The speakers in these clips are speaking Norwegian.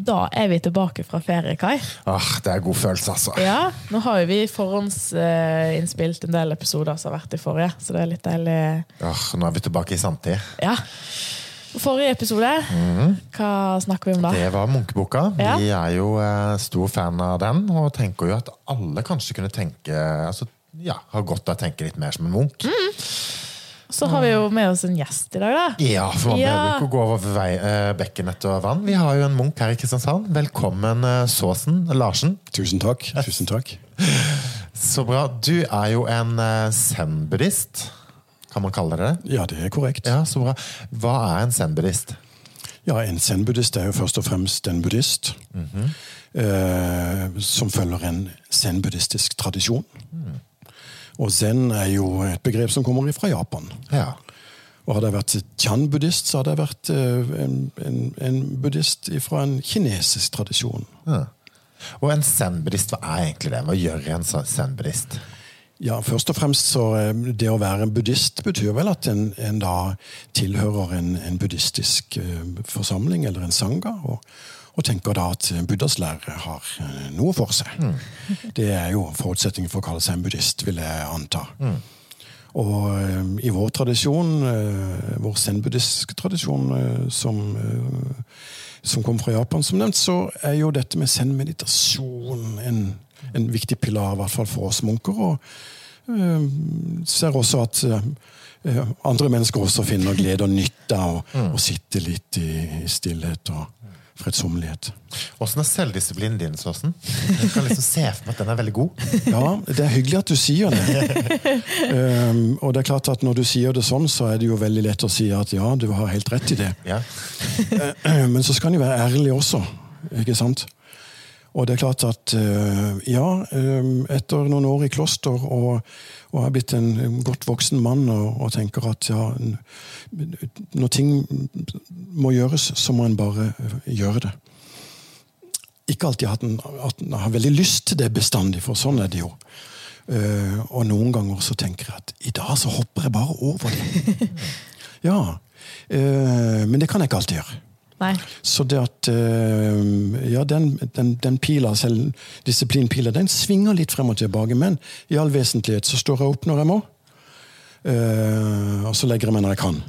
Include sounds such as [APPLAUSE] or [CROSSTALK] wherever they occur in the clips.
Da er vi tilbake fra ferie, Kai. Ah, det er god følelse, altså. Ja, Nå har jo vi forhåndsinnspilt en del episoder som har vært i forrige, så det er litt deilig. Ah, nå er vi tilbake i samtid. Ja. Forrige episode, hva snakker vi om da? Det var Munkeboka. Ja. Vi er jo eh, stor fan av den, og tenker jo at alle kanskje kunne tenke altså, ja, har godt av å tenke litt mer som en munk. Så har vi jo med oss en gjest i dag, da. Ja, for man Ja. behøver ikke å gå over vei, eh, bekken etter vann. Vi har jo en munk her i Kristiansand. Velkommen, eh, Såsen Larsen. Tusen takk. Tusen takk. Så bra. Du er jo en eh, zen-buddhist. Kan man kalle det det? Ja, det er korrekt. Ja, så bra. Hva er en zen-buddhist? Ja, En zen-buddhist er jo først og fremst en buddhist eh, som følger en zen-buddhistisk tradisjon. Og zen er jo et begrep som kommer fra Japan. Ja. Og Hadde jeg vært chan-buddhist, så hadde jeg vært eh, en, en, en buddhist fra en kinesisk tradisjon. Og en zen-buddhist, hva er egentlig det? Hva gjør en zen-buddhist? Ja, Først og fremst så eh, Det å være en buddhist betyr vel at en, en da tilhører en, en buddhistisk eh, forsamling eller en sangha, og, og tenker da at Buddhas lære har eh, noe for seg. [LAUGHS] Det er jo forutsetningen for å kalle seg en buddhist, vil jeg anta. Og eh, i vår tradisjon, eh, vår zen-buddhistiske tradisjon, som, som kom fra Japan, som nevnt, så er jo dette med zen-meditasjon en, en viktig pilar, i hvert fall for oss munker. Og ser også at andre mennesker også finner glede og nytte av å, å sitte litt i, i stillhet og fredsommelighet. Åssen er selvdisiplinen din, Såsen? Jeg kan liksom se for meg at den er veldig god. [LAUGHS] Ja, det er hyggelig at du sier det. um, [LAUGHS] og det er klart at Når du sier det sånn, så er det jo veldig lett å si at ja, du har helt rett i det. Ja. Eh, [CLEARS THROAT] Men så skal en jo være ærlig også, ikke sant? Og det er klart at eh, ja, eh, etter noen år i kloster og, og er blitt en godt voksen mann og, og tenker at ja, når ting må gjøres, så må en bare eh, gjøre det. Ikke alltid at en, at en har veldig lyst til det bestandig, for sånn er det jo. Og noen ganger så tenker jeg at i dag så hopper jeg bare over det. [LAUGHS] ja, men det kan jeg ikke alltid gjøre. Nei. Så det at eh, Ja, den, den, den pila, selv disiplinpila, den svinger litt frem og tilbake. Men i all vesentlighet så står jeg opp når jeg må. Eh, og så legger jeg meg når jeg kan.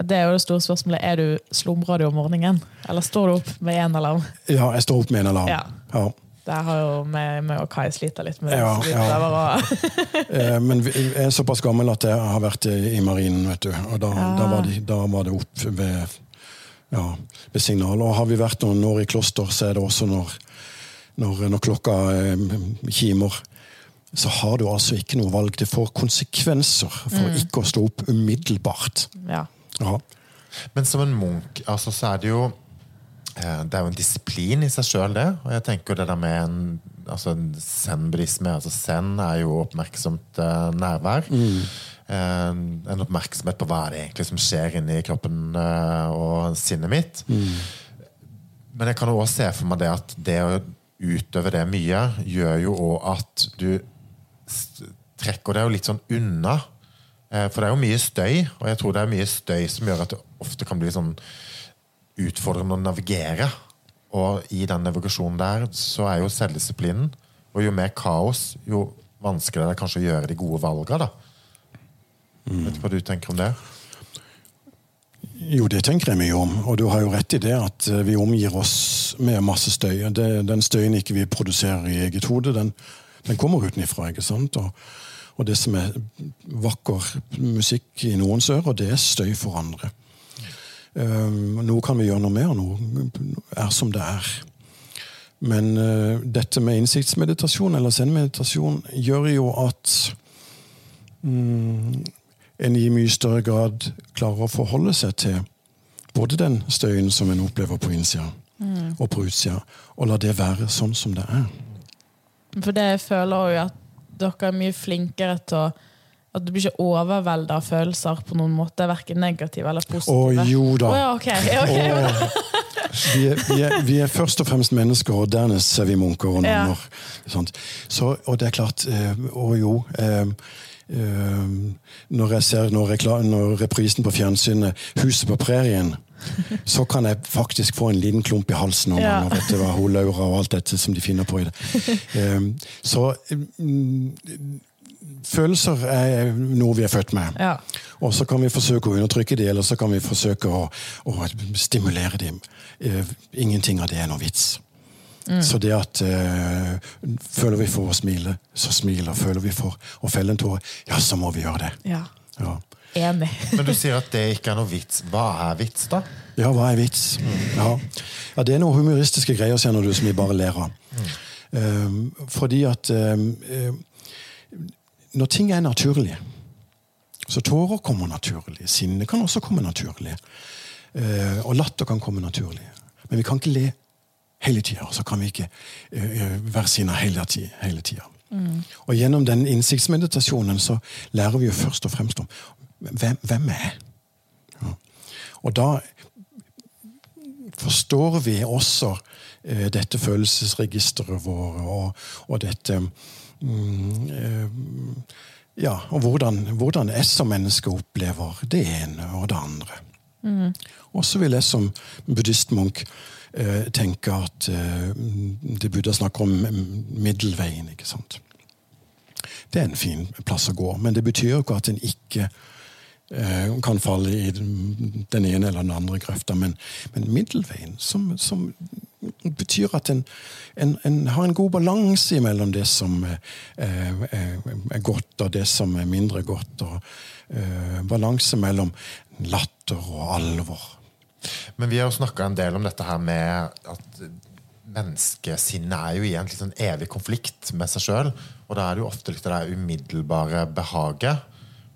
Det er jo det store spørsmålet. Er du slumrer du om morgenen? Eller står du opp med én alarm? Ja, jeg står opp med en alarm. Ja. Ja. Der har jo vi og Kai slita litt med det. Ja, ja. [LAUGHS] Eh, men jeg er såpass gammel at jeg har vært i marinen, vet du. Og da, da, var, det, da var det opp ved, ja, med signal. Og har vi vært noen år i kloster, så er det også når, når, når klokka eh, kimer. Så har du altså ikke noe valg. Det får konsekvenser for ikke å stå opp umiddelbart. ja. Ja. Men som en munk, altså, så er det jo eh, Det er jo en disiplin i seg sjøl, det. Og jeg tenker det der med en, altså en zen-buddhisme altså Zen er jo oppmerksomt eh, nærvær. Eh, en oppmerksomhet på hva det egentlig som skjer inni kroppen eh, og sinnet mitt. Men jeg kan jo også se for meg det at det å utøve det mye, gjør jo òg at du trekker deg jo litt sånn unna. Eh, For det er jo mye støy, og jeg tror det er mye støy som gjør at det ofte kan bli sånn utfordrende å navigere. Og i den navigasjonen der så er jo selvdisiplinen, og jo mer kaos, jo vanskeligere det er kanskje å gjøre de gode valgene. da. Vet du hva du tenker om det? Jo, det tenker jeg mye om. Og du har jo rett i det at eh, vi omgir oss med masse støy. Det, den støyen ikke vi produserer i eget hode, den, den kommer utenfra. ikke sant? Og, og det som er vakker musikk i noens ører, det er støy for andre. Um, noe kan vi gjøre noe med, og noe er som det er. Men uh, dette med innsiktsmeditasjon eller zen-meditasjon gjør jo at mm, en i mye større grad klarer å forholde seg til både den støyen som en opplever på innsida og på utsida, og la det være sånn som det er. For det jeg føler jo at dere er mye flinkere til å at du blir ikke overvelda av følelser på noen måte, verken negative eller positive. Å, jo da. Å, ja, ok. Ja, ok. Og vi, er, vi, er, vi er først og fremst mennesker, og dernest er vi munker og nonner. Ja. Så, og det er klart Å Og jo eh, eh, Når jeg ser når, når reprisen på fjernsynet 'Huset på prærien', [LAUGHS] så kan jeg faktisk få en liten klump i halsen om Ja. Vet hva, hun Laura og alt dette som de finner på i det. Um, [LAUGHS] så mm, følelser er noe vi er født med. Ja. Og så kan vi forsøke å undertrykke dem, eller så kan vi forsøke å, å stimulere dem. Eh, ingenting av det er noe vits. Så det at eh, føler vi for å smile, så smiler. Føler vi for å felle en tåre, ja, så må vi gjøre det. ja. Ja. Enig. [LAUGHS] Men du sier at det ikke er noe vits. Hva er vits, da? Ja, hva er vits? Ja. ja, Det er noen humoristiske greier kjenner du, som vi bare ler av. Um, fordi at um, um, Når ting er naturlige Så tårer kommer naturlig. Sinne kan også komme naturlig. Uh, og latter kan komme naturlig. Men vi kan ikke le hele tida. Og så kan vi ikke uh, være sinna hele tida. Tida. Og gjennom den innsiktsmeditasjonen så lærer vi jo først og fremst om hvem, hvem er jeg? Ja. Og da forstår vi også uh, dette følelsesregisteret vårt og, og dette um, uh, Ja, og hvordan, hvordan jeg som menneske opplever det ene og det andre. Og så vil jeg som buddhistmunk eh, tenke at eh, det burde snakke om mm, middelveien. ikke sant? Det er en fin plass å gå, men det betyr jo ikke at en ikke eh, kan falle i den ene eller den andre grøfta, men, men middelveien, som, som betyr at en, en, en har en god balanse mellom det som eh, er, er godt, og det som er mindre godt. og eh, Balanse mellom latter og alvor. Men vi har jo snakka en del om dette her med at menneskesinnet er jo i en sånn evig konflikt med seg sjøl. Og da er det jo ofte litt det der umiddelbare behaget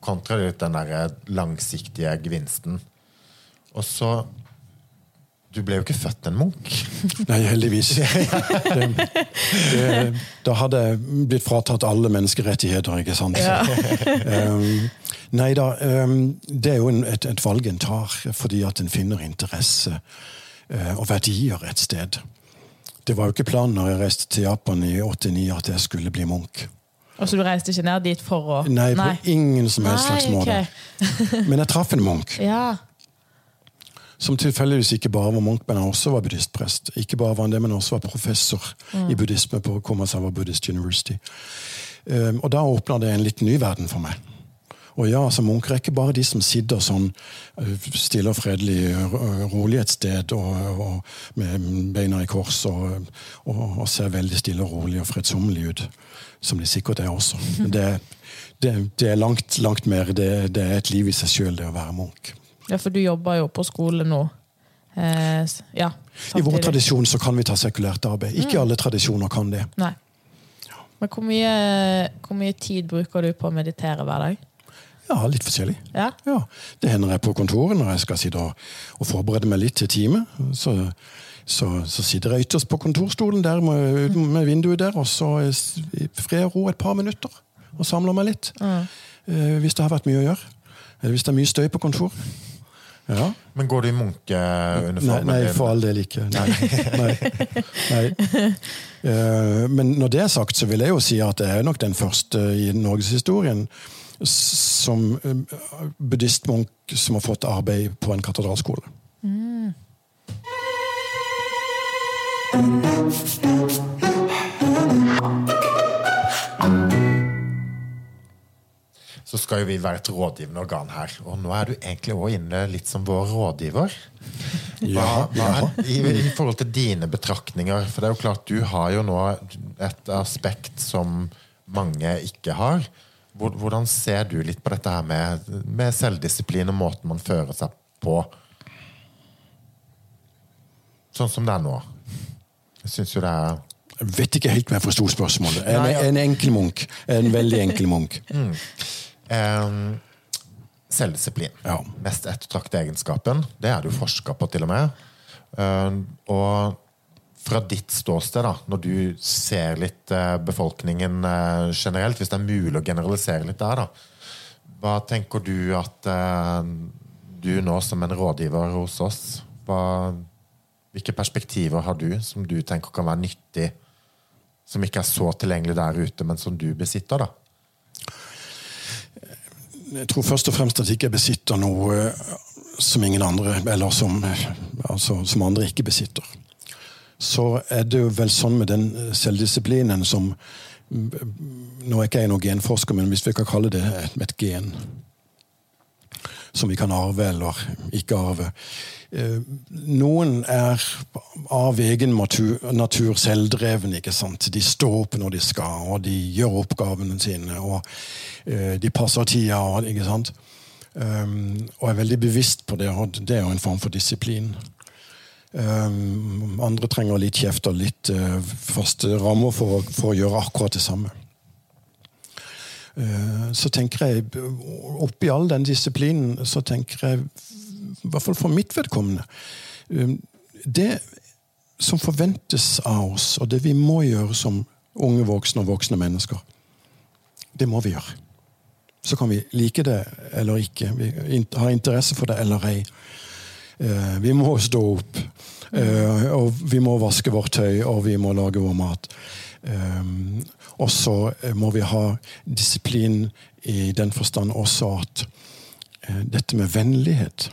kontra litt den der langsiktige gevinsten. Og så Du ble jo ikke født en munk. [LAUGHS] Nei, heldigvis. [LAUGHS] Det, det, da hadde jeg blitt fratatt alle menneskerettigheter, ikke sant? Ja. [LAUGHS] um, nei da, um, det er jo et, et valg en tar fordi at en finner interesse uh, og verdier et sted. Det var jo ikke planen når jeg reiste til Japan i 89 at jeg skulle bli munk. Og så du reiste ikke ned dit for å Nei, på ingen som helst slags måte. Okay. [LAUGHS] Men jeg traff en munk. Ja. Som tilfeldigvis ikke bare var munk, men han også var buddhistprest. Ikke bare var han det, men også var professor i buddhisme på Komasawa Buddhist University. Um, og da åpna det en litt ny verden for meg. Og ja, altså Munker er ikke bare de som sitter sånn uh, stille og fredelig, rolig et sted og, og med beina i kors og, og, og ser veldig stille og rolig og fredsommelig ut. Som de sikkert er også. Men det, det, det er langt, langt mer. Det, det er et liv i seg sjøl, det å være munk. ja, for du jobber jo på skole nå. Eh, ja. I vår tradisjon så kan vi ta sekulært arbeid. Ikke alle tradisjoner kan det. Nei. Men hvor mye, hvor mye tid bruker du på å meditere hver dag? Ja, litt forskjellig. Ja? Ja, Det hender jeg på kontoret når jeg skal sitte og, og forberede meg litt til time. Så, så, så sitter jeg ytterst på kontorstolen der med, med vinduet der, og så i fred og ro et par minutter. Og samler meg litt. Eh, hvis det har vært mye å gjøre. Eller hvis det er mye støy på kontor. Ja. Men går du i Nei, munkeuniformen nei, din? for all del ikke. Nei. nei, nei. Eh, Men når det er sagt, så vil jeg jo si at jeg er nok den første i norgeshistorien som eh, buddhistmunk som har fått arbeid på en katedralskole. Så skal jo vi være et rådgivende organ her. Og nå er du egentlig også inne litt som vår rådgiver. Hva, hva er, i, I forhold til dine betraktninger, for det er jo klart du har jo nå et aspekt som mange ikke har. Hvor- Hvordan ser du litt på dette her med, med selvdisiplin og måten man fører seg på? Sånn som det er nå. Jeg syns jo det er Jeg vet ikke helt om jeg forsto spørsmålet. En, Nei, ja. en enkel munk. En veldig enkel munk. [LAUGHS] eh, Selvdisiplin. Ja. Mest ettertrakte egenskapen. Det er det jo forska på, til og med. Eh, og fra ditt ståsted, da, når du ser litt eh, befolkningen eh, generelt, hvis det er mulig å generalisere litt der, da, hva tenker du at eh, du nå som en rådgiver hos oss hva, Hvilke perspektiver har du som du tenker kan være nyttig, som ikke er så tilgjengelig der ute, men som du besitter? da? jeg tror først og fremst at jeg ikke besitter noe som ingen andre, eller som, altså, som andre ikke besitter. Så er det jo vel sånn med den eh, selvdisiplinen som Nå er ikke jeg noen genforsker, men hvis vi kan kalle det et, gen som vi kan arve eller ikke arve. Noen er av egen natur, selvdrevne. ikke sant? De står opp når de skal, og de gjør oppgavene sine. og Eh, de passer tida. ikke sant? Og er veldig bevisst på det, og det er jo en form for disiplin. Um, andre trenger litt kjeft og litt uh, faste rammer for, for, å gjøre akkurat det samme. Uh, så tenker jeg, oppi all den disiplinen, så tenker jeg, i hvert fall for mitt vedkommende um, Det som forventes av oss, og det vi må gjøre som unge voksne og voksne mennesker, det må vi gjøre. Så kan vi like det eller ikke. Vi har interesse for det eller ei. Eh, vi må stå opp. Eh, og vi må vaske vårt tøy, og vi må lage vår mat. Eh, og så må vi ha disiplin i den forstand også at dette med vennlighet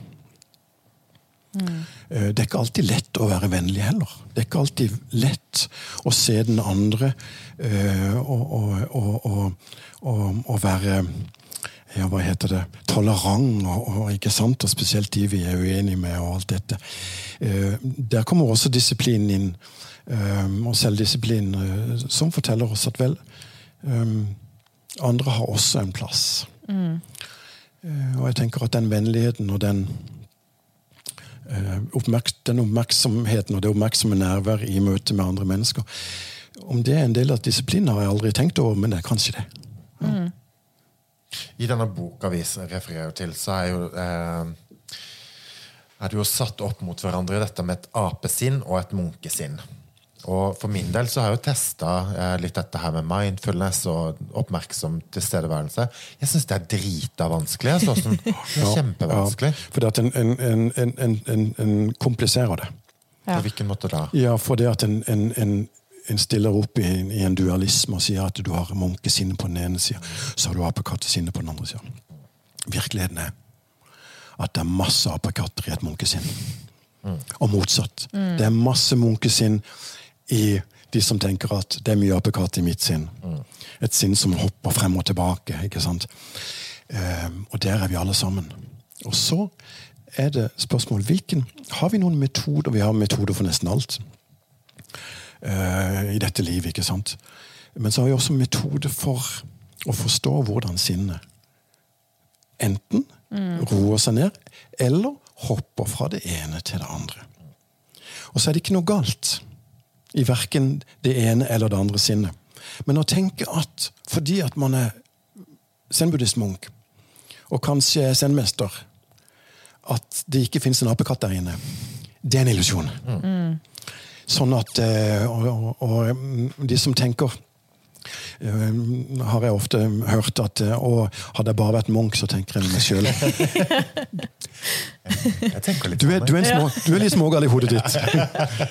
Mm. Det er ikke alltid lett å være vennlig heller. Det er ikke alltid lett å se den andre og, og, og, og være ja, hva heter det, tolerant, og, og, ikke sant, og spesielt de vi er uenige med. og alt dette. Eh, der kommer også disiplinen inn, eh, og selvdisiplinen, eh, som forteller oss at vel, eh, andre har også en plass. Mm. Eh, og jeg tenker at den vennligheten og den, eh, oppmerks den oppmerksomheten og det oppmerksomme nærværet i møte med andre mennesker Om det er en del av disiplinen, har jeg aldri tenkt over, men det er kanskje det. Ja. Mm. I denne boka vi refererer til, så er jo eh, er det jo satt opp mot hverandre dette med et apesinn og et munkesinn. Og For min del så har jeg jo testa eh, litt dette her med mindfulness og oppmerksom tilstedeværelse. Jeg syns det er drita vanskelig. Altså, sånn, det er [LAUGHS] kjempevanskelig. Ja, fordi at en, en, en, en kompliserer det. Ja. På hvilken måte da? Ja, fordi at en, en stiller opp i, i, en dualisme og sier at du har munkesinnet på den ene sida, så har du apekattesinnet på den andre sida. Virkeligheten er at det er masse apekatter i et munkesinn. Mm. Og motsatt. Mm. Det er masse munkesinn i de som tenker at det er mye apekatt i mitt sinn. Mm. Et sinn som hopper frem og tilbake. ikke sant? Um, og der er vi alle sammen. Og så er det spørsmål hvilken, Har vi noen metoder? Vi har metoder for nesten alt i dette livet. ikke sant? Men så har vi også metode for å forstå hvordan sinnet enten mm. roer seg ned, eller hopper fra det ene til det andre. Og så er det ikke noe galt i verken det ene eller det andre sinnet. Men å tenke at fordi at man er zen-buddhist-munk, og kanskje zen-mester, at det ikke fins en apekatt der inne, det er en illusjon. Mm. Sånn at eh, og, og, mm, de som tenker eh, har jeg ofte hørt at å, eh, hadde jeg bare vært munk, så tenker jeg meg sjøl. [LAUGHS] Du, er, du, små, du er litt smågal i hodet ditt.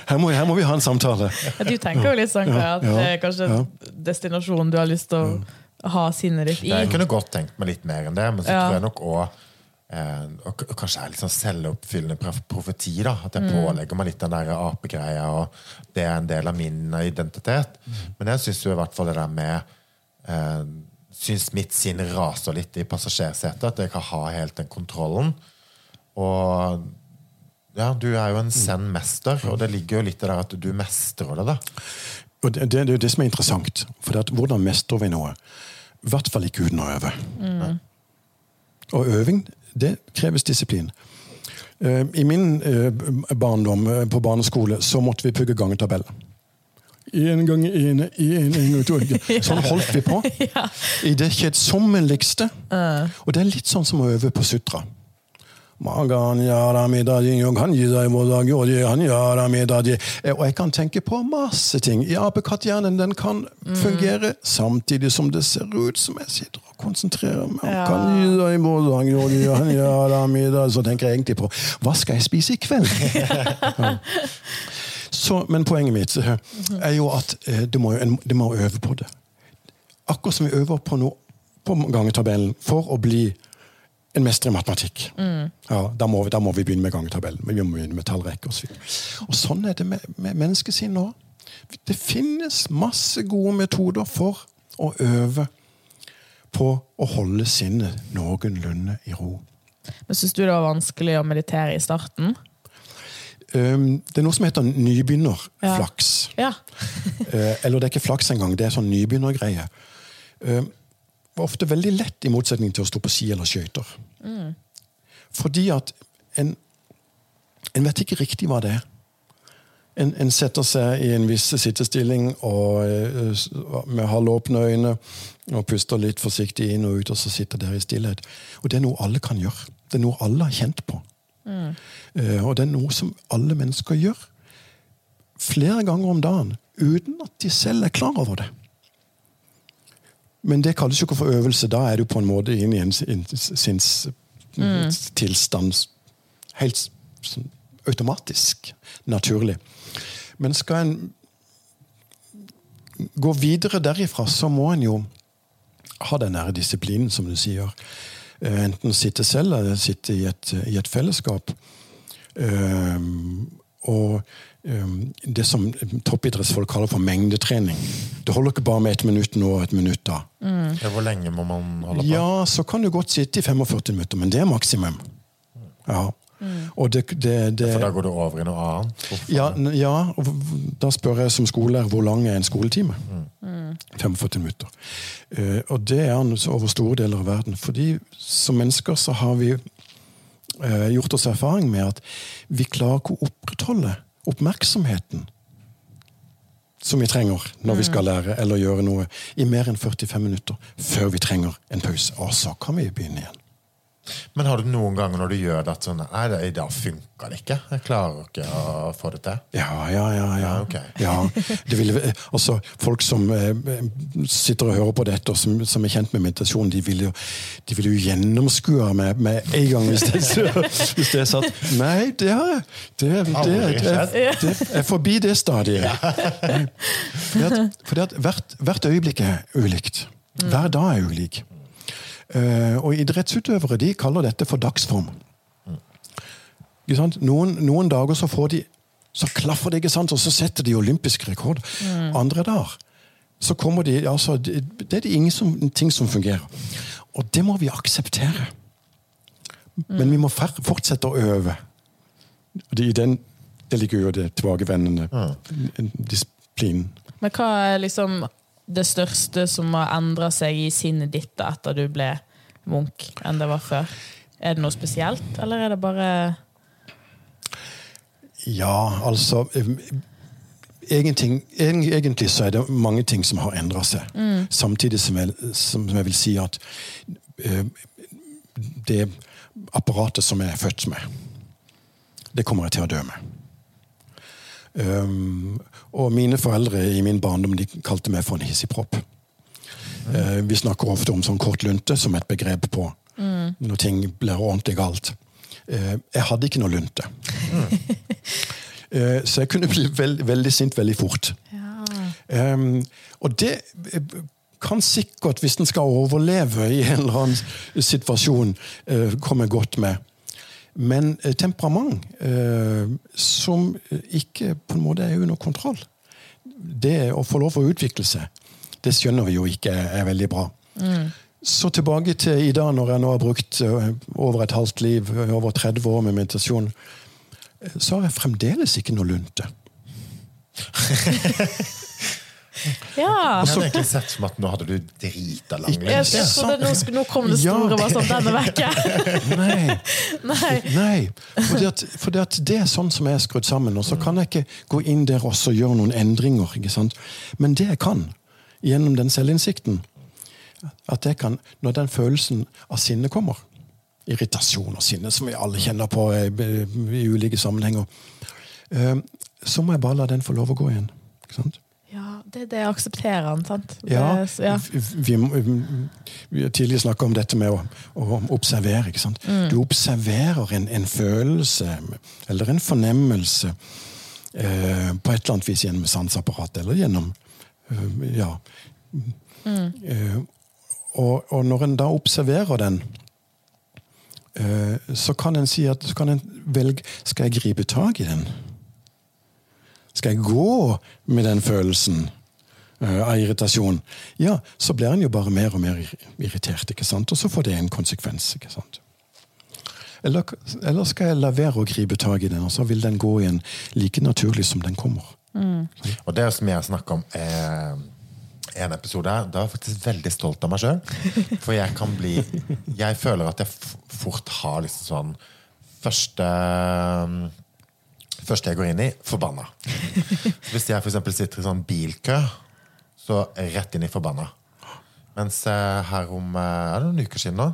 Her må, her må, vi ha en samtale. Ja, du tenker jo litt sånn at det er kanskje ja. destinasjonen du har lyst til å ha sinnet ditt i. Jeg kunne godt tenkt meg litt mer enn det, men så tror jeg nok også og, og kanskje er litt sånn selvoppfyllende profeti. da, At jeg mm. pålegger meg litt den der apegreia, og det er en del av min identitet. Mm. Men jeg syns jo i hvert fall det der med eh, Syns mitt sinn raser litt i passasjersetet. At jeg kan ha helt den kontrollen. Og ja, du er jo en zen-mester, og det ligger jo litt i det der at du mestrer det. da. Og det, det, det er jo det som er interessant. For det at, hvordan mestrer vi noe? I hvert fall ikke uten å øve. Mm. Og øving det kreves disiplin. Eh, I min eh, barndom eh, på barneskole så måtte vi pugge gangetabell. Én gang ene, én gang to [LAUGHS] Sånn holdt vi på. [LAUGHS] I det kjedsommeligste. Og det er litt sånn som å øve på sutra. Og jeg kan tenke på masse ting. Ja, apekatthjernen den kan mm. fungere samtidig som det ser ut som jeg sitter og konsentrerer meg. Ja. Så tenker jeg egentlig på hva skal jeg spise i kveld? [LAUGHS] Så, men poenget mitt eh, er jo at du det må, du må øve på det. Akkurat som vi øver på noe på gangetabellen for å bli en mester i matematikk. Ja, da, må vi, da må vi begynne med gangetabellen. Vi må begynne med tallrekker og så. Og sånn er det med, med menneskesinn nå. Det finnes masse gode metoder for å øve på å holde sinnet noenlunde i ro. Men Syns du det var vanskelig å meditere i starten? Um, det er noe som heter nybegynnerflaks. Ja. [LAUGHS] Eh, eller det er ikke flaks engang, det er sånn nybegynnergreie. Um, ofte veldig lett, i motsetning til å stå på ski eller skøyter. Fordi at en, en vet ikke riktig hva det er. En, en setter seg i en viss sittestilling og, eh, med halvåpne øyne og puster litt forsiktig inn og ut, og så sitter der i stillhet. Og det er noe alle kan gjøre. Det er noe alle har kjent på. Eh, og det er noe som alle mennesker gjør flere ganger om dagen uten at de selv er klar over det. Men det kalles jo ikke for øvelse. Da er du på en måte inn i en sinnstilstand helt sånn automatisk, naturlig. Men skal en gå videre derifra, så må en jo ha den nære disiplinen, som du sier. Eh, Enten sitte selv eller sitte i et, i et fellesskap. Um, og det som toppidrettsfolk kaller for mengdetrening. Det holder ikke bare med ett minutt nå og et minutt da. Ja, Hvor lenge må man holde på? Ja, så kan du godt sitte i 45 minutter, men det er maksimum. Ja. Og det, det, det, For da går du over i noe annet? Ja, ja, og da spør jeg som skolelærer hvor lang er en skoletime? 45 minutter. Eh, og det er han over store deler av verden. Fordi som mennesker så har vi eh, gjort oss erfaring med at vi klarer ikke å opprettholde oppmerksomheten som vi trenger når vi skal lære eller gjøre noe, i mer enn 45 minutter før vi trenger en pause. Og så kan vi begynne igjen. Men har du noen ganger når du gjør det at sånn Nei, det, i dag funka det ikke. Jeg klarer ikke å få det til. Ja, ja, ja. ja. Ja, ok. ja det ville, altså, folk som eh, sitter og hører på dette, og som, som er kjent med meditasjon, de vil jo, de vil jo gjennomskue med, med en gang hvis det, hvis det er satt. Nei, det har jeg. Det, er forbi det stadiet. Fordi at, fordi at hvert, hvert øyeblikk er ulikt. Hver dag er ulik. Eh, og idrettsutøvere de kaller dette for dagsform. Noen, noen dager så får de så klaffer det, ikke sant? og så setter de olympisk rekord. Andre dager så kommer de altså, Det, er det ingenting som fungerer. Og det må vi akseptere. Men vi må fortsette å øve. Det, i den, det ligger jo det tilbakevendende disiplinen. Men hva er liksom det største som har endra seg i sinnet ditt etter du ble munk, enn det var før? Er det noe spesielt, eller er det bare Ja, altså eh, egentlig, egentlig så er det mange ting som har endra seg. Samtidig som jeg, som jeg vil si at eh, det apparatet som jeg er født med, det kommer jeg til å dø med. Um, og mine foreldre i min barndom de kalte meg for en hissigpropp. Eh, vi snakker ofte om sånn kort lunte som et begrep på når ting blir ordentlig galt. Uh, jeg hadde ikke noe lunte. [LAUGHS] Eh, Så jeg kunne bli veld, veldig sint veldig fort. Um, og det kan sikkert, hvis en skal overleve i en eller annen situasjon, komme godt med. Men eh, temperament eh, som ikke på en måte er under kontroll, det å få lov å utvikle seg, det skjønner vi jo ikke er, veldig bra. Så tilbake til i dag, når jeg nå har brukt eh, over et halvt liv, eh, over 30 år med meditasjon, eh, så har jeg fremdeles ikke noe lunte. [LAUGHS] Ja! Jeg hadde egentlig [LAUGHS] sett som at nå hadde du drita lang Jeg, jeg nå, nå kom det store, bare sånn, denne vekke. [LAUGHS] Nei, Nei. nei. Fordi at, fordi at det er sånn som jeg er skrudd sammen. Og så kan jeg ikke gå inn der og gjøre noen endringer. ikke sant? Men det jeg kan, gjennom den selvinnsikten, at jeg kan, når den følelsen av sinne kommer Irritasjon og sinne, som vi alle kjenner på i ulike sammenhenger. eh, Så må jeg bare la den få lov å gå igjen. ikke sant? Ja, det det aksepterer han, sant? Det, Ja, ja. Vi, vi, har tidligere snakka om dette med å, å observere. ikke sant? Du observerer en, en følelse eller en fornemmelse eh, på et eller annet vis gjennom sanseapparatet eller gjennom eh, Ja. Eh, og, og når en da observerer den, eh, så kan en si at så kan en velge skal jeg gripe tak i den. Skal jeg gå med den følelsen eh, av irritasjon? Ja, så blir en jo bare mer og mer irritert, ikke sant? og så får det en konsekvens. ikke sant? Eller, eller skal jeg la være å gripe tak i den, og så vil den gå igjen like naturlig som den kommer. Og det som jeg snakker om eh, en episode her, da er jeg faktisk veldig stolt av meg sjøl. For jeg kan bli Jeg føler at jeg fort har liksom sånn Første Første jeg går inn i, forbanna. [LAUGHS] Hvis jeg eksempel sitter i sånn bilkø, så rett inn i forbanna. Mens eh, her om eh, er det noen uker siden nå,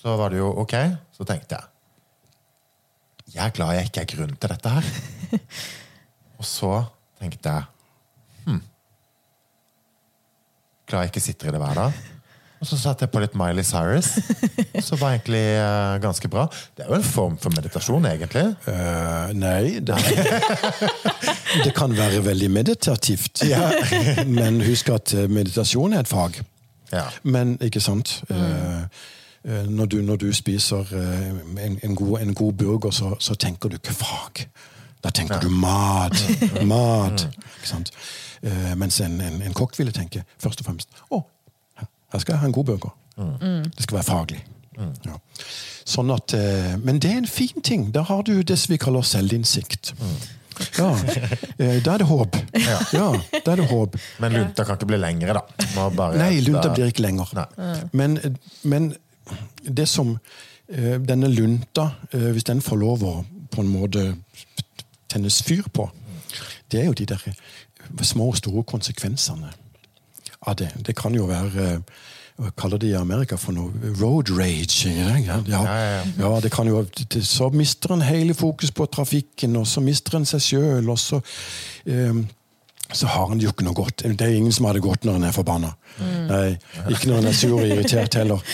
så var det jo ok. Så tenkte jeg Jeg er glad jeg ikke er grunn til dette her. [LAUGHS] Og så tenkte jeg hm, Glad jeg ikke sitter i det hver dag. Og så satte jeg på litt Miley Cyrus. Så var egentlig uh, ganske bra. Det er jo en form for meditasjon, egentlig. Uh, nei, det, det kan være veldig meditativt. Men husk at eh, meditasjon er et fag. Ja. Men ikke sant eh, når, du, når du spiser en, en, god, en god burger, så, så tenker du ikke fag. Da tenker du mat. Mat. Ikke sant? Mens en, en, en kokk ville tenke først og fremst å, her skal jeg ha en god burger. Det skal være faglig. Ja. Sånn at, eh, men det er en fin ting. Da har du det som vi kaller selvinnsikt. Ja, eh, Da er det håp. Ja, da er det håp. Men lunta kan ikke bli lengre, da. Bare- Nei, lunta blir ikke lenger. Men, men det som eh, Denne lunta, hvis den får lov å på en måte tennes fyr på, det er jo de der små og store konsekvensene av det. Det kan jo være eh, hva kaller de i Amerika for noe road rage. Ja, ja. Ja, det kan jo, Så mister en hele fokus på trafikken, og så mister en seg sjøl, og så um, så har en jo ikke noe godt. Det er ingen som har det godt når en er forbanna. Nei, ikke når en er sur og irritert heller.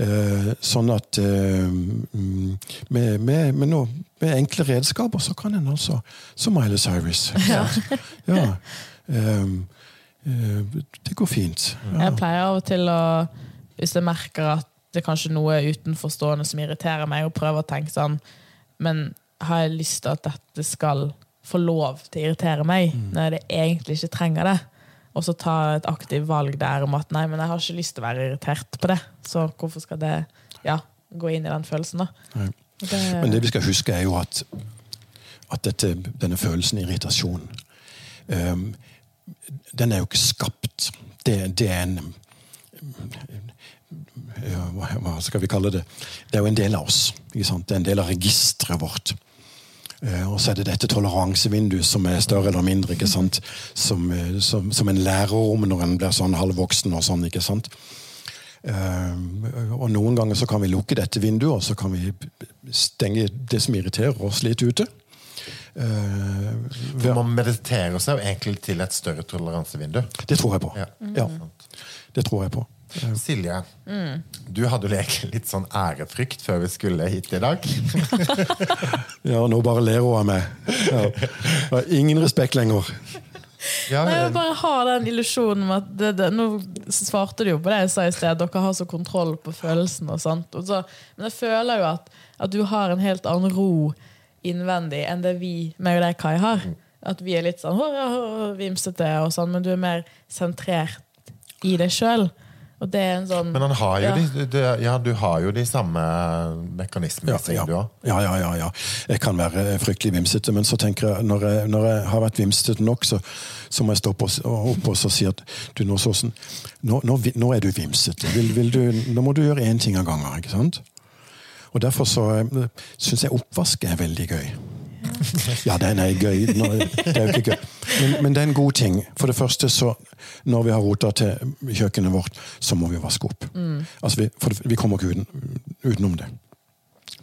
Eh, sånn at eh, mm, med, med, med, noe, med enkle redskaper så kan en altså Som Miley Cyrus. Ja. ja. Eh, eh, det går fint. Ja. Jeg pleier av og til å, hvis jeg merker at det er kanskje noe utenforstående som irriterer meg, og prøver å tenke sånn Men har jeg lyst til at dette skal få lov til å irritere meg, når jeg egentlig ikke trenger det? Og så ta et aktivt valg der om at nei, men jeg har ikke lyst til å være irritert på det. Så hvorfor skal det ja, gå inn i den følelsen, da? Det, Men det vi skal huske, er jo at, at dette, denne følelsen irritasjon ehm, Den er jo ikke skapt. Det, det er en ja, hva, skal vi kalle det? Det er jo en del av oss. Det er en del av registeret vårt. Eh, og så er det dette toleransevinduet som er større eller mindre? Som, eh, som, som en lærer om når en blir sånn halvvoksen og sånn. ikke sant? Eh, og noen ganger så kan vi lukke dette vinduet, og så kan vi stenge det som irriterer oss litt ute. Eh, ved- Man mediterer seg jo egentlig til et større toleransevindu. det tror jeg på. Ja. Ja, det tror jeg på. Silje, du hadde jo egentlig litt sånn ærefrykt før vi skulle hit i dag. [LAUGHS] Ja, nå bare ler hun av meg. Ja. Jeg har ingen respekt lenger. Ja, Nei, jeg bare har den illusjonen om at det, det, Nå svarte du jo på det jeg sa i sted, dere har så kontroll på følelsene. og sånt. Og så, men jeg føler jo at, at du har en helt annen ro innvendig enn det vi, meg og deg, Kai, har. At vi er litt sånn «Hå, hå, hå», vimsete, og sånn, men du er mer sentrert i deg sjøl. Og det er en sånn Men han har jo ja. de, de, ja, du har jo de samme mekanismene Ja, ja. ja, ja, ja, ja. Jeg kan være fryktelig vimsete, men så tenker jeg, når jeg, når jeg har vært vimsete nok, så, så må jeg stoppe og, opp og så si at du, nå, sånn, nå, nå, nå er du vimsete. Vil, vil du, nå må du gjøre én ting av gangen. ikke sant? Og Derfor så syns jeg oppvask er veldig gøy. Ja, den er gøy. Det er jo ikke gøy. Men, men det er en god ting. For det første, så når vi har rota til kjøkkenet vårt, så må vi vaske opp. Altså, vi, for vi kommer ikke uten, utenom det.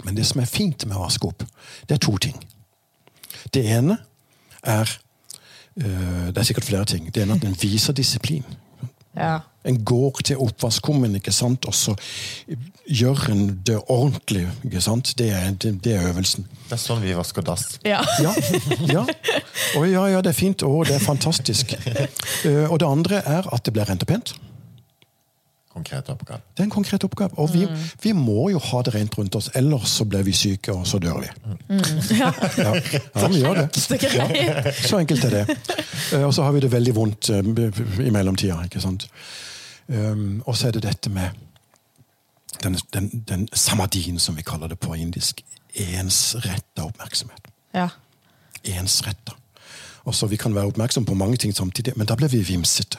Men det som er fint med å vaske opp, det er to ting. Det ene er øh, Det er sikkert flere ting. Det ene er at den viser disiplin. Ja. En går til oppvaskkummen, ikke sant, og så gjør en det ordentlig. ikke sant? Det er, det, det er øvelsen. Det er sånn vi vasker dass. ja. Ja, ja. Å, ja, ja, det er fint. Å, det er fantastisk. Uh, og det andre er at det blir rent og pent. konkret oppgave. Det er en konkret oppgave. Og vi, vi må jo ha det rent rundt oss, ellers så blir vi syke, og så dør vi. Ja. Ja, ja vi gjør det. Så. Så enkelt er det. Eh, Og så har vi det veldig vondt eh, i mellomtida. ikke sant? Um, og så er det dette med den, den, den samadien, som vi kaller det på indisk. Ensretta oppmerksomhet. Ja. Ensretta. Og så Vi kan være oppmerksom på mange ting samtidig, men da blir vi vimsete.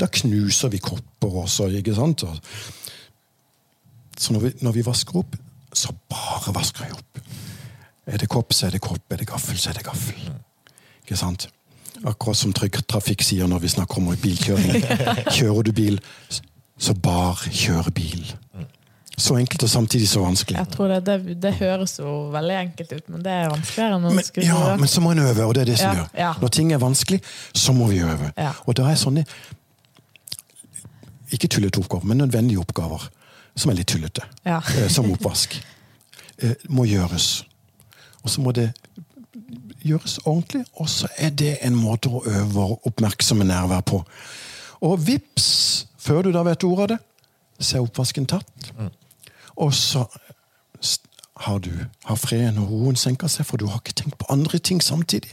Da knuser vi kopper også. ikke sant? Og, så når vi, når vi vasker opp, så bare vasker vi opp. Er det kopp, så er det kopp. Er det gaffel, så er det gaffel. Ikke sant? Akkurat som Trygg Trafikk sier når vi snakker om bilkjøring. [LAUGHS] Kjører du bil, så bare kjør bil. Så enkelt og samtidig så vanskelig. Jeg tror det, det, det høres jo veldig enkelt ut, men det er vanskeligere enn å Men, ja, men så må en øve, og det er det som Ja, gjør. ja. Når ting er vanskelig, så må vi øve. Ja. Og da er sånne ikke tullete oppgaver, men nødvendige oppgaver som er litt tullete, Ja. eh, som oppvask, eh, må gjøres. Og så må det gjøres ordentlig, og så er det en måte å øve vår oppmerksomme nærvær på. Og vips, før du da vet ordet av det, så er oppvasken tatt. Og så har du har freden og roen senka seg, for du har ikke tenkt på andre ting samtidig.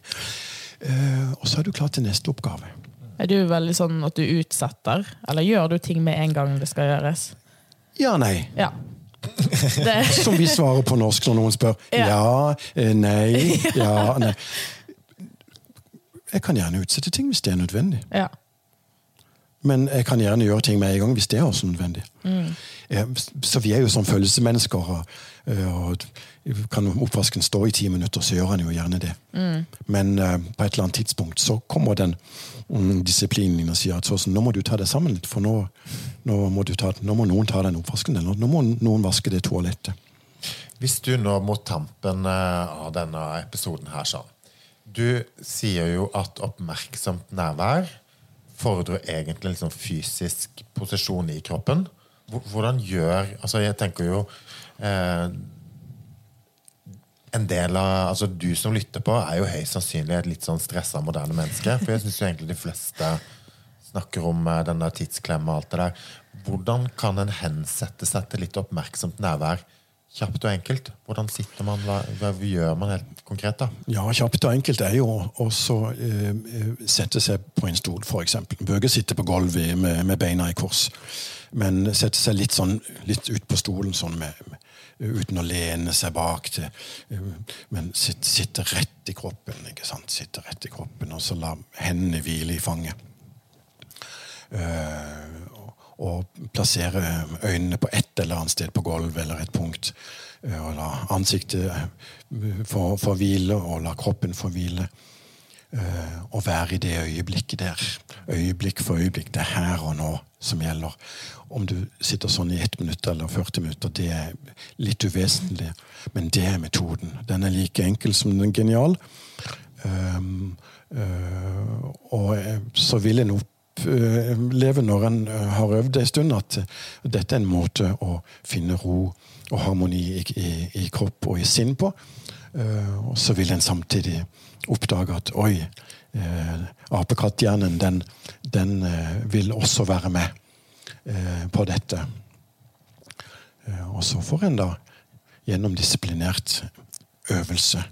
Eh, og så er du klar til neste oppgave. Er du veldig sånn at du utsetter, eller gjør du ting med en gang det skal gjøres? Ja, nei. Ja. [LAUGHS] Som vi svarer på norsk når noen spør. Ja. Ja, eh, nei, [LAUGHS] ja, nei. Jeg kan gjerne utsette ting hvis det er nødvendig. ja. Men jeg kan gjerne gjøre ting med en gang hvis det er også nødvendig. Mm. Så vi er jo som følelsesmennesker. Og, eh, og kan oppvasken stå i ti minutter, så gjør han jo gjerne det. Men eh, på et eller annet tidspunkt så kommer den mm, disiplinen din og sier at sånn, nå må du ta det sammen litt, for nå, nå, må du ta, nå må noen ta den oppvasken, eller nå må noen vaske det toalettet. Hvis du nå mot tampen eh, av denne episoden her sånn Du sier jo at oppmerksomt nærvær fordrer egentlig liksom fysisk posisjon i kroppen. Hvordan gjør Altså, jeg tenker jo eh, En del av Altså, du som lytter på, er jo høyst sannsynlig et litt sånn stressa moderne menneske. For jeg syns egentlig de fleste snakker om den der tidsklemma og alt det der. Hvordan kan en hensette seg til litt oppmerksomt nærvær kjapt og enkelt? Hvordan sitter man, hva, hva gjør man helt konkret, da? Ja, kjapt og enkelt er jo å eh, eh, sette seg på en stol, f.eks. Bøge sitte på gulvet med, med beina i kors. Men sette seg litt, sånn, litt ut på stolen sånn med, uten å lene seg bak til. eh, Men sitte, sitte rett i kroppen, ikke sant? Sitte rett i kroppen, og så la hendene hvile i fanget. Eh, og- plassere øynene på ett eller annet sted på gulvet eller et punkt. eh, Og la ansiktet eh, få få hvile, og la kroppen få hvile. Eh, Og være i det øyeblikket der. Øyeblikk for øyeblikk. Det er her og nå som gjelder. Om du sitter sånn i ett minutt eller 40 minutter, det er litt uvesentlig. Men det er metoden. Den er like enkel som den er genial. Øh, og så vil en oppleve når en øh, har øvd en stund, at eh, dette er en måte å finne ro og harmoni i, i, i kropp og i sinn på. Eh, og så vil en samtidig oppdage at oi, eh, apekatthjernen den, den eh, vil også være med eh, på dette. Eh, og så får en da gjennom disiplinert øvelse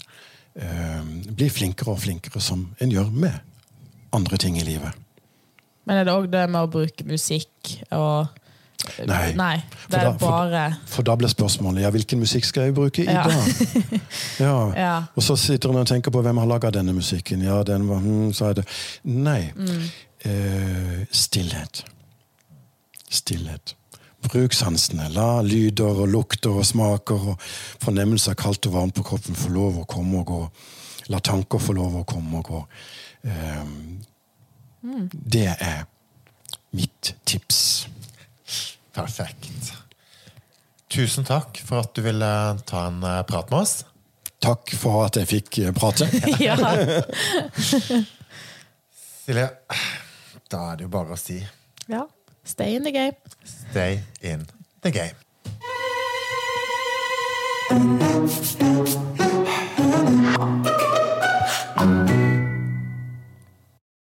eh, bli flinkere og flinkere som en gjør med andre ting i livet. Men er det òg det med å bruke musikk og Nei. Nei. For Det er da- for- bare For da ble spørsmålet ja, hvilken musikk skal jeg bruke i Ja. dag? [LAUGHS] Ja. Ja. Og så sitter en og tenker på hvem har laga denne musikken. Ja, den var, hmm, så er det Nei. Eh, stillhet. Stillhet. Bruk sansene. La lyder og lukter og smaker og fornemmelser kaldt og varmt på kroppen få lov å komme og gå. La tanker få lov å komme og gå. Eh, Det er mitt tips. Perfekt. Tusen takk for at du ville ta en eh, prat med oss. Takk for at jeg fikk eh, prate. [LAUGHS] [LAUGHS] Ja. Silje, da er det jo bare å si ja. Stay in the game. stay in the game.